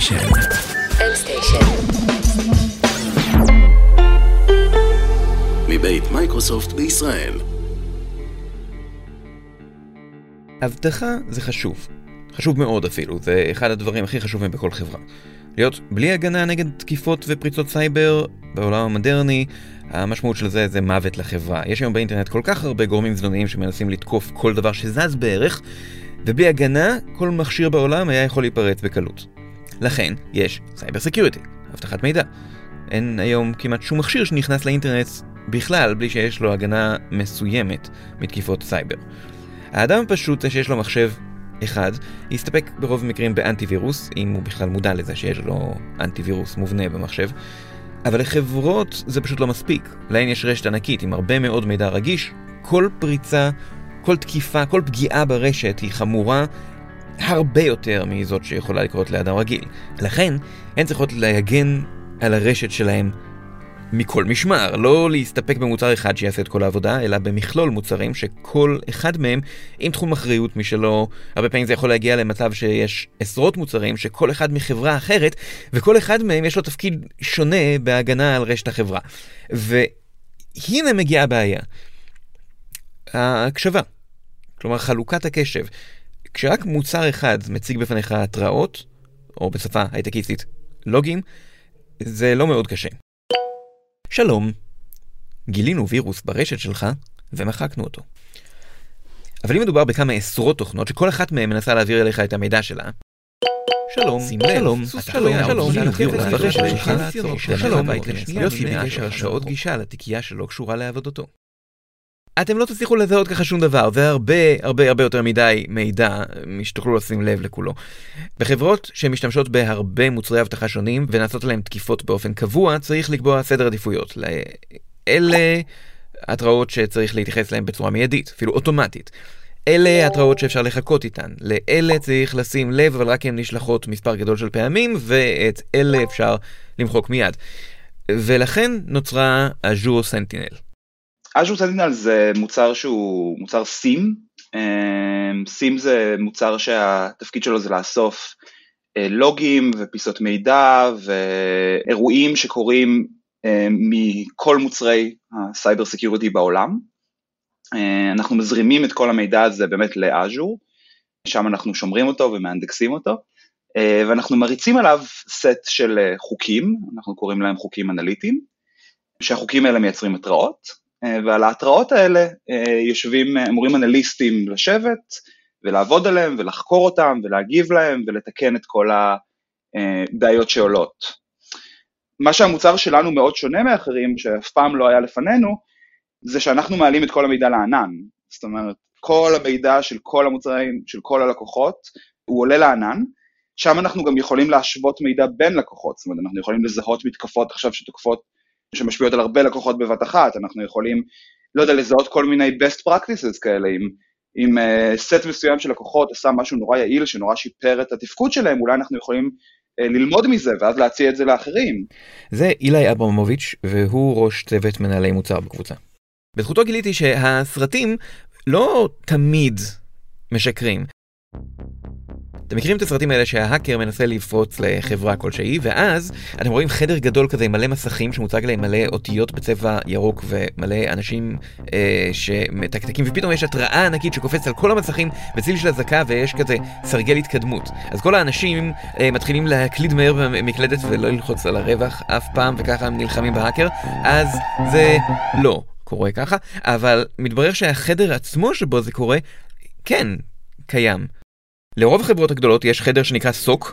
M-Station. מבית מייקרוסופט בישראל. אבטחה זה חשוב. חשוב מאוד אפילו, זה אחד הדברים הכי חשובים בכל חברה. להיות בלי הגנה נגד תקיפות ופריצות סייבר בעולם המודרני, המשמעות של זה זה מוות לחברה. יש היום באינטרנט כל כך הרבה גורמים זדוניים שמנסים לתקוף כל דבר שזז בערך, ובלי הגנה, כל מכשיר בעולם היה יכול להיפרץ בקלות. לכן, יש cyber security, אבטחת מידע. אין היום כמעט שום מכשיר שנכנס לאינטרנט בכלל בלי שיש לו הגנה מסוימת מתקיפות סייבר. האדם הפשוט שיש לו מחשב אחד, יסתפק ברוב המקרים באנטיווירוס, אם הוא בכלל מודע לזה שיש לו אנטיווירוס מובנה במחשב, אבל לחברות זה פשוט לא מספיק. להן יש רשת ענקית עם הרבה מאוד מידע רגיש, כל פריצה, כל תקיפה, כל פגיעה ברשת היא חמורה הרבה יותר מזאת שיכולה לקרות לאדם רגיל. לכן, הן צריכות להגן על הרשת שלהם מכל משמר, לא להסתפק במוצר אחד שיעשה את כל העבודה, אלא במכלול מוצרים שכל אחד מהם עם תחום אחריות משלו. הרבה פעמים זה יכול להגיע למצב שיש עשרות מוצרים שכל אחד מחברה אחרת, וכל אחד מהם יש לו תפקיד שונה בהגנה על רשת החברה. והנה מגיעה הבעיה. ההקשבה. כלומר, חלוקת הקשב. כשרק מוצר אחד מציג בפניך התראות, או בשפה הייטקיסטית, לוגים, זה לא מאוד קשה. שלום, גילינו וירוס ברשת שלך ומחקנו אותו. אבל אם מדובר בכמה עשרות תוכנות שכל אחת מהן מנסה להעביר אליך את המידע שלה, שלום, שים לב, שלום, שלום, שלום, שלך, שלום, יוסי יש הרשאות גישה לתיקייה שלא קשורה לעבודתו. אתם לא תצליחו לזהות ככה שום דבר, זה הרבה הרבה הרבה יותר מדי מידע שתוכלו לשים לב לכולו. בחברות שמשתמשות בהרבה מוצרי אבטחה שונים ונעשות עליהם תקיפות באופן קבוע, צריך לקבוע סדר עדיפויות. אלה התראות שצריך להתייחס אליהן בצורה מיידית, אפילו אוטומטית. אלה התראות שאפשר לחכות איתן. לאלה צריך לשים לב, אבל רק הן נשלחות מספר גדול של פעמים, ואת אלה אפשר למחוק מיד. ולכן נוצרה Azure Sentinel. Azure Sentinel זה מוצר שהוא מוצר SIEM, SIEM זה מוצר שהתפקיד שלו זה לאסוף אה, לוגים ופיסות מידע ואירועים שקורים אה, מכל מוצרי ה cyber security בעולם. אה, אנחנו מזרימים את כל המידע הזה באמת ל Azure, שם אנחנו שומרים אותו ומאנדקסים אותו, ואנחנו מריצים עליו סט של חוקים, אנחנו קוראים להם חוקים אנליטיים, שהחוקים האלה מייצרים התראות, אה, ועל ההתראות האלה אה, יושבים, אה, אמורים אנליסטים לשבת ולעבוד עליהם ולחקור אותם ולהגיב להם ולתקן את כל הבעיות שעולות. מה שהמוצר שלנו מאוד שונה מאחרים, שאף פעם לא היה לפנינו, זה שאנחנו מעלים את כל המידע לענן. זאת אומרת, כל המידע של כל המוצרים, של כל הלקוחות, הוא עולה לענן, שם אנחנו גם יכולים להשוות מידע בין לקוחות, זאת אומרת, אנחנו יכולים לזהות מתקפות עכשיו שתוקפות שמשפיעות על הרבה לקוחות בבת אחת, אנחנו יכולים, לא יודע, לזהות כל מיני best practices כאלה, אם, אם uh, סט מסוים של לקוחות עשה משהו נורא יעיל, שנורא שיפר את התפקוד שלהם, אולי אנחנו יכולים uh, ללמוד מזה ואז להציע את זה לאחרים. זה אילי אברמוביץ', והוא ראש צוות מנהלי מוצר בקבוצה. בזכותו גיליתי שהסרטים לא תמיד משקרים. אתם מכירים את הסרטים האלה שההאקר מנסה לפרוץ לחברה כלשהי, ואז אתם רואים חדר גדול כזה עם מלא מסכים שמוצג להם מלא אותיות בצבע ירוק ומלא אנשים אה, שמתקתקים, ופתאום יש התראה ענקית שקופצת על כל המסכים בציל של אזעקה ויש כזה סרגל התקדמות. אז כל האנשים אה, מתחילים להקליד מהר במקלדת ולא ללחוץ על הרווח אף פעם, וככה הם נלחמים בהאקר, אז זה לא קורה ככה, אבל מתברר שהחדר עצמו שבו זה קורה, כן, קיים. לרוב החברות הגדולות יש חדר שנקרא SOC,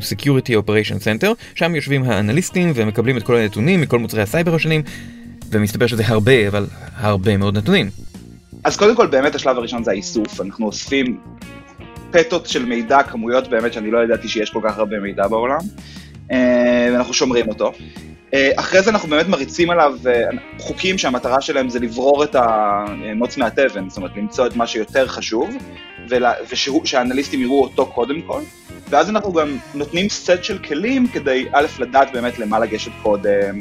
Security Operation Center, שם יושבים האנליסטים ומקבלים את כל הנתונים מכל מוצרי הסייבר השונים, ומסתבר שזה הרבה, אבל הרבה מאוד נתונים. אז קודם כל באמת השלב הראשון זה האיסוף, אנחנו אוספים פטות של מידע, כמויות באמת שאני לא ידעתי שיש כל כך הרבה מידע בעולם, אה, ואנחנו שומרים אותו. אה, אחרי זה אנחנו באמת מריצים עליו אה, חוקים שהמטרה שלהם זה לברור את הנוץ מהתבן, זאת אומרת למצוא את מה שיותר חשוב, ושהאנליסטים יראו אותו קודם כל, ואז אנחנו גם נותנים סט של כלים כדי א', לדעת באמת למה לגשת קודם,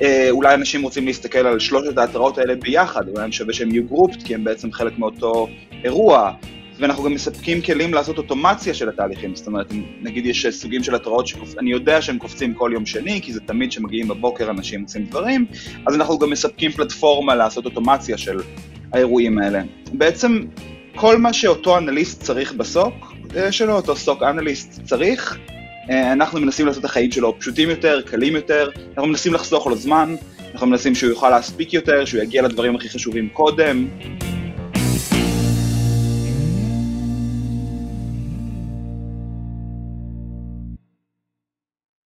ואולי אה, אנשים רוצים להסתכל על שלושת ההתראות האלה ביחד, אולי שווה שהם יהיו גרופט, כי הם בעצם חלק מאותו אירוע, ואנחנו גם מספקים כלים לעשות אוטומציה של התהליכים, זאת אומרת, נגיד יש סוגים של התראות שאני יודע שהם קופצים כל יום שני, כי זה תמיד כשמגיעים בבוקר אנשים עושים דברים, אז אנחנו גם מספקים פלטפורמה לעשות אוטומציה של האירועים האלה. בעצם כל מה שאותו אנליסט צריך בסוק אה, שלו, אותו סוק אנליסט צריך, אה, אנחנו מנסים לעשות את החיים שלו פשוטים יותר, קלים יותר, אנחנו מנסים לחסוך לו זמן, אנחנו מנסים שהוא יוכל להספיק יותר, שהוא יגיע לדברים הכי חשובים קודם.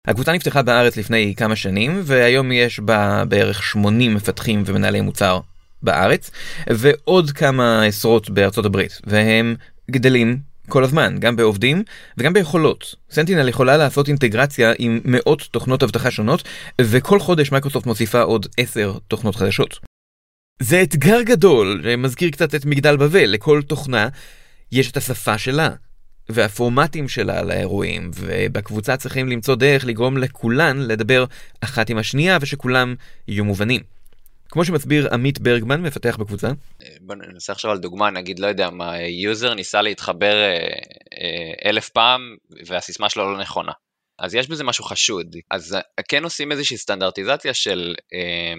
הקבוצה נפתחה בארץ לפני כמה שנים, והיום יש בה בערך 80 מפתחים ומנהלי מוצר בארץ, ועוד כמה עשרות בארצות הברית, והם גדלים כל הזמן, גם בעובדים וגם ביכולות. סנטינל יכולה לעשות אינטגרציה עם מאות תוכנות אבטחה שונות, וכל חודש מייקרוסופט מוסיפה עוד עשר תוכנות חדשות. זה אתגר גדול, שמזכיר קצת את מגדל בבל, לכל תוכנה יש את השפה שלה. והפורמטים שלה לאירועים, ובקבוצה צריכים למצוא דרך לגרום לכולן לדבר אחת עם השנייה ושכולם יהיו מובנים. כמו שמסביר עמית ברגמן, מפתח בקבוצה. בוא ננסה עכשיו על דוגמה, נגיד, לא יודע מה, יוזר ניסה להתחבר אה, אה, אלף פעם והסיסמה שלו לא נכונה. אז יש בזה משהו חשוד. אז כן עושים איזושהי סטנדרטיזציה של אה,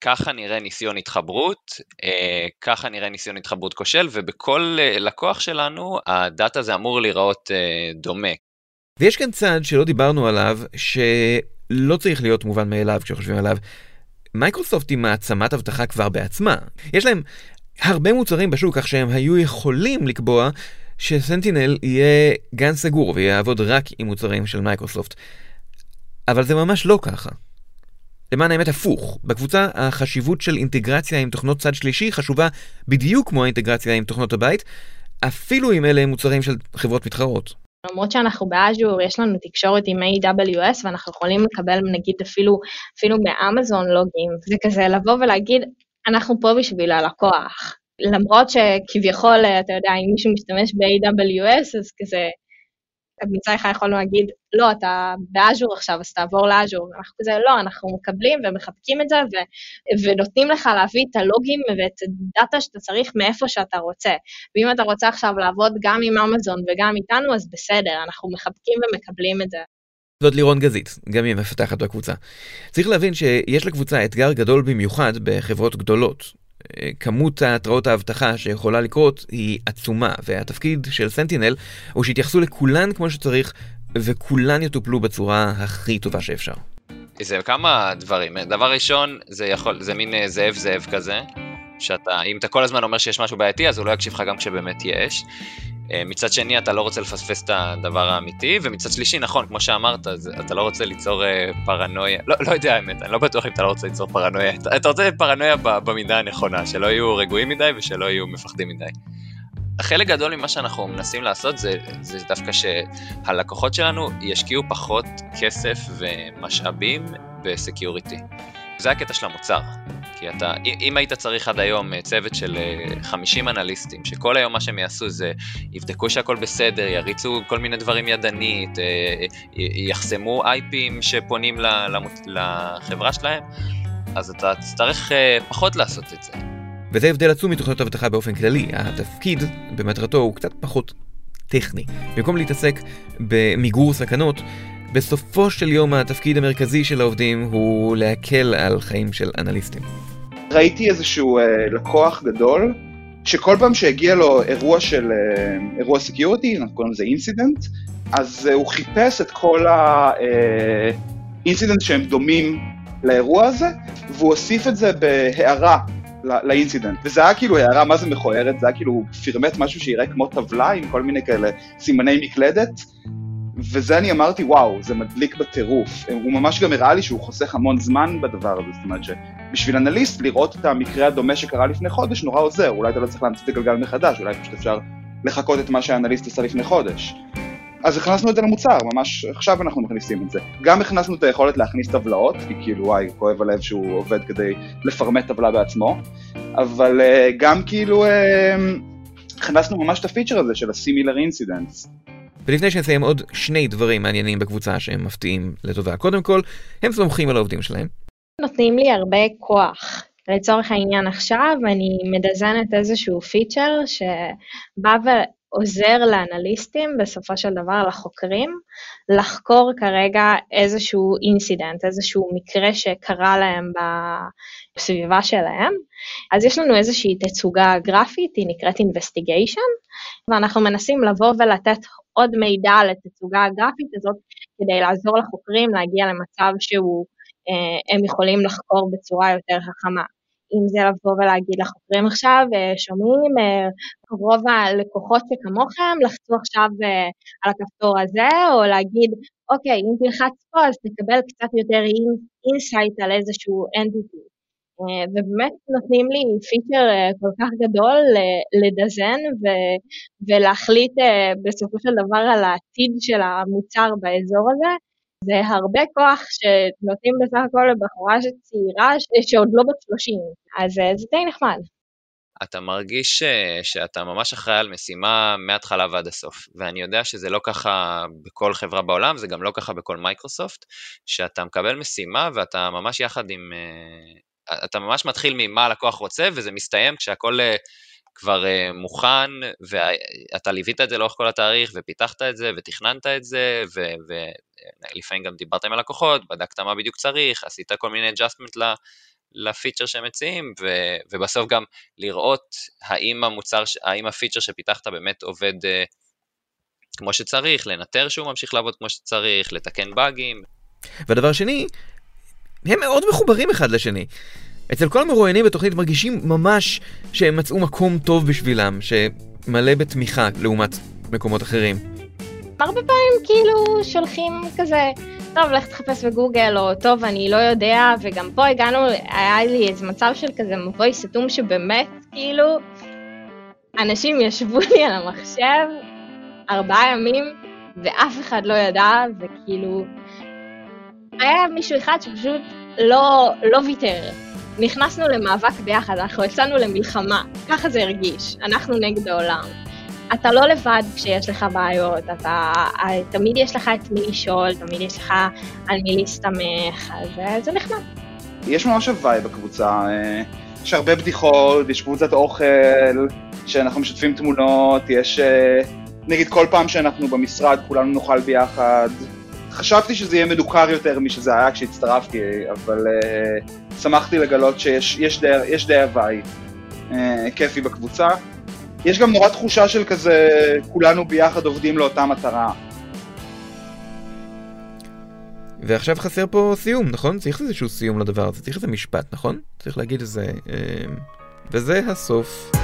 ככה נראה ניסיון התחברות, אה, ככה נראה ניסיון התחברות כושל, ובכל אה, לקוח שלנו הדאטה זה אמור להיראות אה, דומה. ויש כאן צעד שלא דיברנו עליו, שלא צריך להיות מובן מאליו כשחושבים עליו. מייקרוסופט היא מעצמת אבטחה כבר בעצמה. יש להם הרבה מוצרים בשוק, כך שהם היו יכולים לקבוע ש Sentinel יהיה גן סגור ויעבוד רק עם מוצרים של מייקרוסופט. אבל זה ממש לא ככה. למען האמת הפוך, בקבוצה החשיבות של אינטגרציה עם תוכנות צד שלישי חשובה בדיוק כמו האינטגרציה עם תוכנות הבית, אפילו אם אלה מוצרים של חברות מתחרות. למרות שאנחנו באז'ור, יש לנו תקשורת עם AWS ואנחנו יכולים לקבל נגיד אפילו, אפילו מאמזון לוגים, זה כזה לבוא ולהגיד, אנחנו פה בשביל הלקוח. למרות שכביכול, אתה יודע, אם מישהו משתמש ב-AWS, אז כזה, מצד אחד יכולנו להגיד, לא, אתה באז'ור עכשיו, אז תעבור לאז'ור. אנחנו כזה, לא, אנחנו מקבלים ומחבקים את זה, ו- ונותנים לך להביא את הלוגים ואת הדאטה שאתה צריך מאיפה שאתה רוצה. ואם אתה רוצה עכשיו לעבוד גם עם אמזון וגם איתנו, אז בסדר, אנחנו מחבקים ומקבלים את זה. זאת לירון גזית, גם היא מפתחת בקבוצה. צריך להבין שיש לקבוצה אתגר גדול במיוחד בחברות גדולות. כמות התראות האבטחה שיכולה לקרות היא עצומה, והתפקיד של סנטינל הוא שיתייחסו לכולן כמו שצריך, וכולן יטופלו בצורה הכי טובה שאפשר. זה כמה דברים. דבר ראשון, זה יכול, זה מין זאב זאב כזה, שאתה, אם אתה כל הזמן אומר שיש משהו בעייתי, אז הוא לא יקשיב לך גם כשבאמת יש. אה, מצד שני, אתה לא רוצה לפספס את הדבר האמיתי, ומצד שלישי, נכון, כמו שאמרת, אתה לא רוצה ליצור אה, פרנויה, לא, לא יודע האמת, אני לא בטוח אם אתה לא רוצה ליצור פרנויה, אתה, אתה רוצה פרנויה במידה הנכונה, שלא יהיו רגועים מדי ושלא יהיו מפחדים מדי. חלק גדול ממה שאנחנו מנסים לעשות זה, זה דווקא שהלקוחות שלנו ישקיעו פחות כסף ומשאבים בסקיוריטי. זה הקטע של המוצר. כי אתה, אם היית צריך עד היום אה, צוות של 50 אה, אנליסטים, שכל היום מה שהם יעשו זה יבדקו שהכל בסדר, יריצו כל מיני דברים ידנית, אה, יחסמו אייפים שפונים לחברה שלהם, אז אתה תצטרך פחות לעשות את זה. וזה הבדל עצום מתוכניות אבטחה באופן כללי. התפקיד במטרתו הוא קצת פחות טכני. במקום להתעסק במיגור סכנות, בסופו של יום התפקיד המרכזי של העובדים הוא להקל על חיים של אנליסטים. ראיתי איזשהו אה, לקוח גדול, שכל פעם שהגיע לו אירוע של, אה, אירוע סקיורטי, אנחנו קוראים לזה אינסידנט, אז אה, הוא חיפש את כל האינסידנט שהם דומים לאירוע הזה, והוא הוסיף את זה בהערה לאינסידנט. וזה היה כאילו הערה מה זה מכוערת, זה היה כאילו פירמט משהו שיראה כמו טבלה עם כל מיני כאלה סימני מקלדת, וזה אני אמרתי, וואו, זה מדליק בטירוף. הוא ממש גם הראה לי שהוא חוסך המון זמן בדבר הזה, זאת אומרת שבשביל אנליסט לראות את המקרה הדומה שקרה לפני חודש נורא עוזר, אולי אתה לא צריך להמציא את הגלגל מחדש, אולי פשוט אפשר לחכות את מה שהאנליסט עשה לפני חודש. אז הכנסנו את זה למוצר, ממש עכשיו אנחנו מכניסים את זה. גם הכנסנו את היכולת להכניס טבלאות, כי כאילו וואי, כואב הלב שהוא עובד כדי לפרמט טבלה בעצמו, אבל uh, גם כאילו uh, הכנסנו ממש את הפיצ'ר הזה של ה-similar incidents. ולפני שנסיים עוד שני דברים מעניינים בקבוצה שהם מפתיעים לטובה. קודם כל, הם סומכים על העובדים שלהם. נותנים לי הרבה כוח. לצורך העניין עכשיו אני מדזנת איזשהו פיצ'ר שבא ועוזר לאנליסטים, בסופו של דבר לחוקרים, לחקור כרגע איזשהו אינסידנט, איזשהו מקרה שקרה להם בסביבה שלהם. אז יש לנו איזושהי תצוגה גרפית, היא נקראת investigation, ואנחנו מנסים לבוא ולתת עוד מידע על התצוגה הגרפית הזאת כדי לעזור לחוקרים להגיע למצב שהוא, אה, יכולים לחקור בצורה יותר חכמה. אם זה לבוא ולהגיד לחוקרים עכשיו, אה, שומעים, אה, רוב הלקוחות שכמוכם לחצו עכשיו על הכפתור הזה, או להגיד, אוקיי, אם תלחץ פה אז תקבל קצת יותר insight על איזשהו entity. אה, ובאמת נותנים לי פיצ'ר אה, כל כך גדול ל design ו- ולהחליט אה, בסופו של דבר על העתיד של המוצר באזור הזה. זה הרבה כוח שנותנים בסך הכל לבחורה צעירה שעוד לא בת 30, אז זה די נחמד. אתה מרגיש שאתה ממש אחראי על משימה מההתחלה ועד הסוף, ואני יודע שזה לא ככה בכל חברה בעולם, זה גם לא ככה בכל מייקרוסופט, שאתה מקבל משימה ואתה ממש יחד עם, אתה ממש מתחיל ממה הלקוח רוצה, וזה מסתיים כשהכול אה, כבר אה, מוכן, ואתה ליווית את זה לאורך כל התאריך, ופיתחת את זה, ותכננת את זה, ולפעמים גם דיברת עם הלקוחות, בדקת מה בדיוק צריך, עשית כל מיני adjustment לפיצ'ר שהם מציעים, ו, ובסוף גם לראות האם המוצר, האם הפיצ'ר שפיתחת באמת עובד uh, כמו שצריך, לנטר שהוא ממשיך לעבוד כמו שצריך, לתקן באגים. והדבר שני, הם מאוד מחוברים אחד לשני. אצל כל המרואיינים בתוכנית מרגישים ממש שהם מצאו מקום טוב בשבילם, שמלא בתמיכה לעומת מקומות אחרים. הרבה פעמים כאילו שולחים כזה, טוב, לך תחפש בגוגל, או טוב, אני לא יודע, וגם פה הגענו, היה לי איזה מצב של כזה מבוי סתום שבאמת, כאילו, אנשים ישבו לי על המחשב ארבעה ימים, ואף אחד לא ידע, וכאילו, היה מישהו אחד שפשוט לא, לא ויתר. נכנסנו למאבק ביחד, אנחנו יצאנו למלחמה, ככה זה הרגיש, אנחנו נגד העולם. אתה לא לבד כשיש לך בעיות, אתה, תמיד יש לך את מי לשאול, תמיד יש לך על מי להסתמך, אז אה, זה נחמד. יש ממש הוואי בקבוצה, אה, יש הרבה בדיחות, יש קבוצת אוכל, שאנחנו משתפים תמונות, יש אה, נגיד כל פעם שאנחנו במשרד כולנו נאכל ביחד. חשבתי שזה יהיה מדוכר יותר משזה היה כשהצטרפתי, אבל uh, שמחתי לגלות שיש די הוואי uh, כיפי בקבוצה. יש גם נורא תחושה של כזה, כולנו ביחד עובדים לאותה מטרה. ועכשיו חסר פה סיום, נכון? צריך איזשהו סיום לדבר הזה, צריך איזה משפט, נכון? צריך להגיד איזה... Uh, וזה הסוף.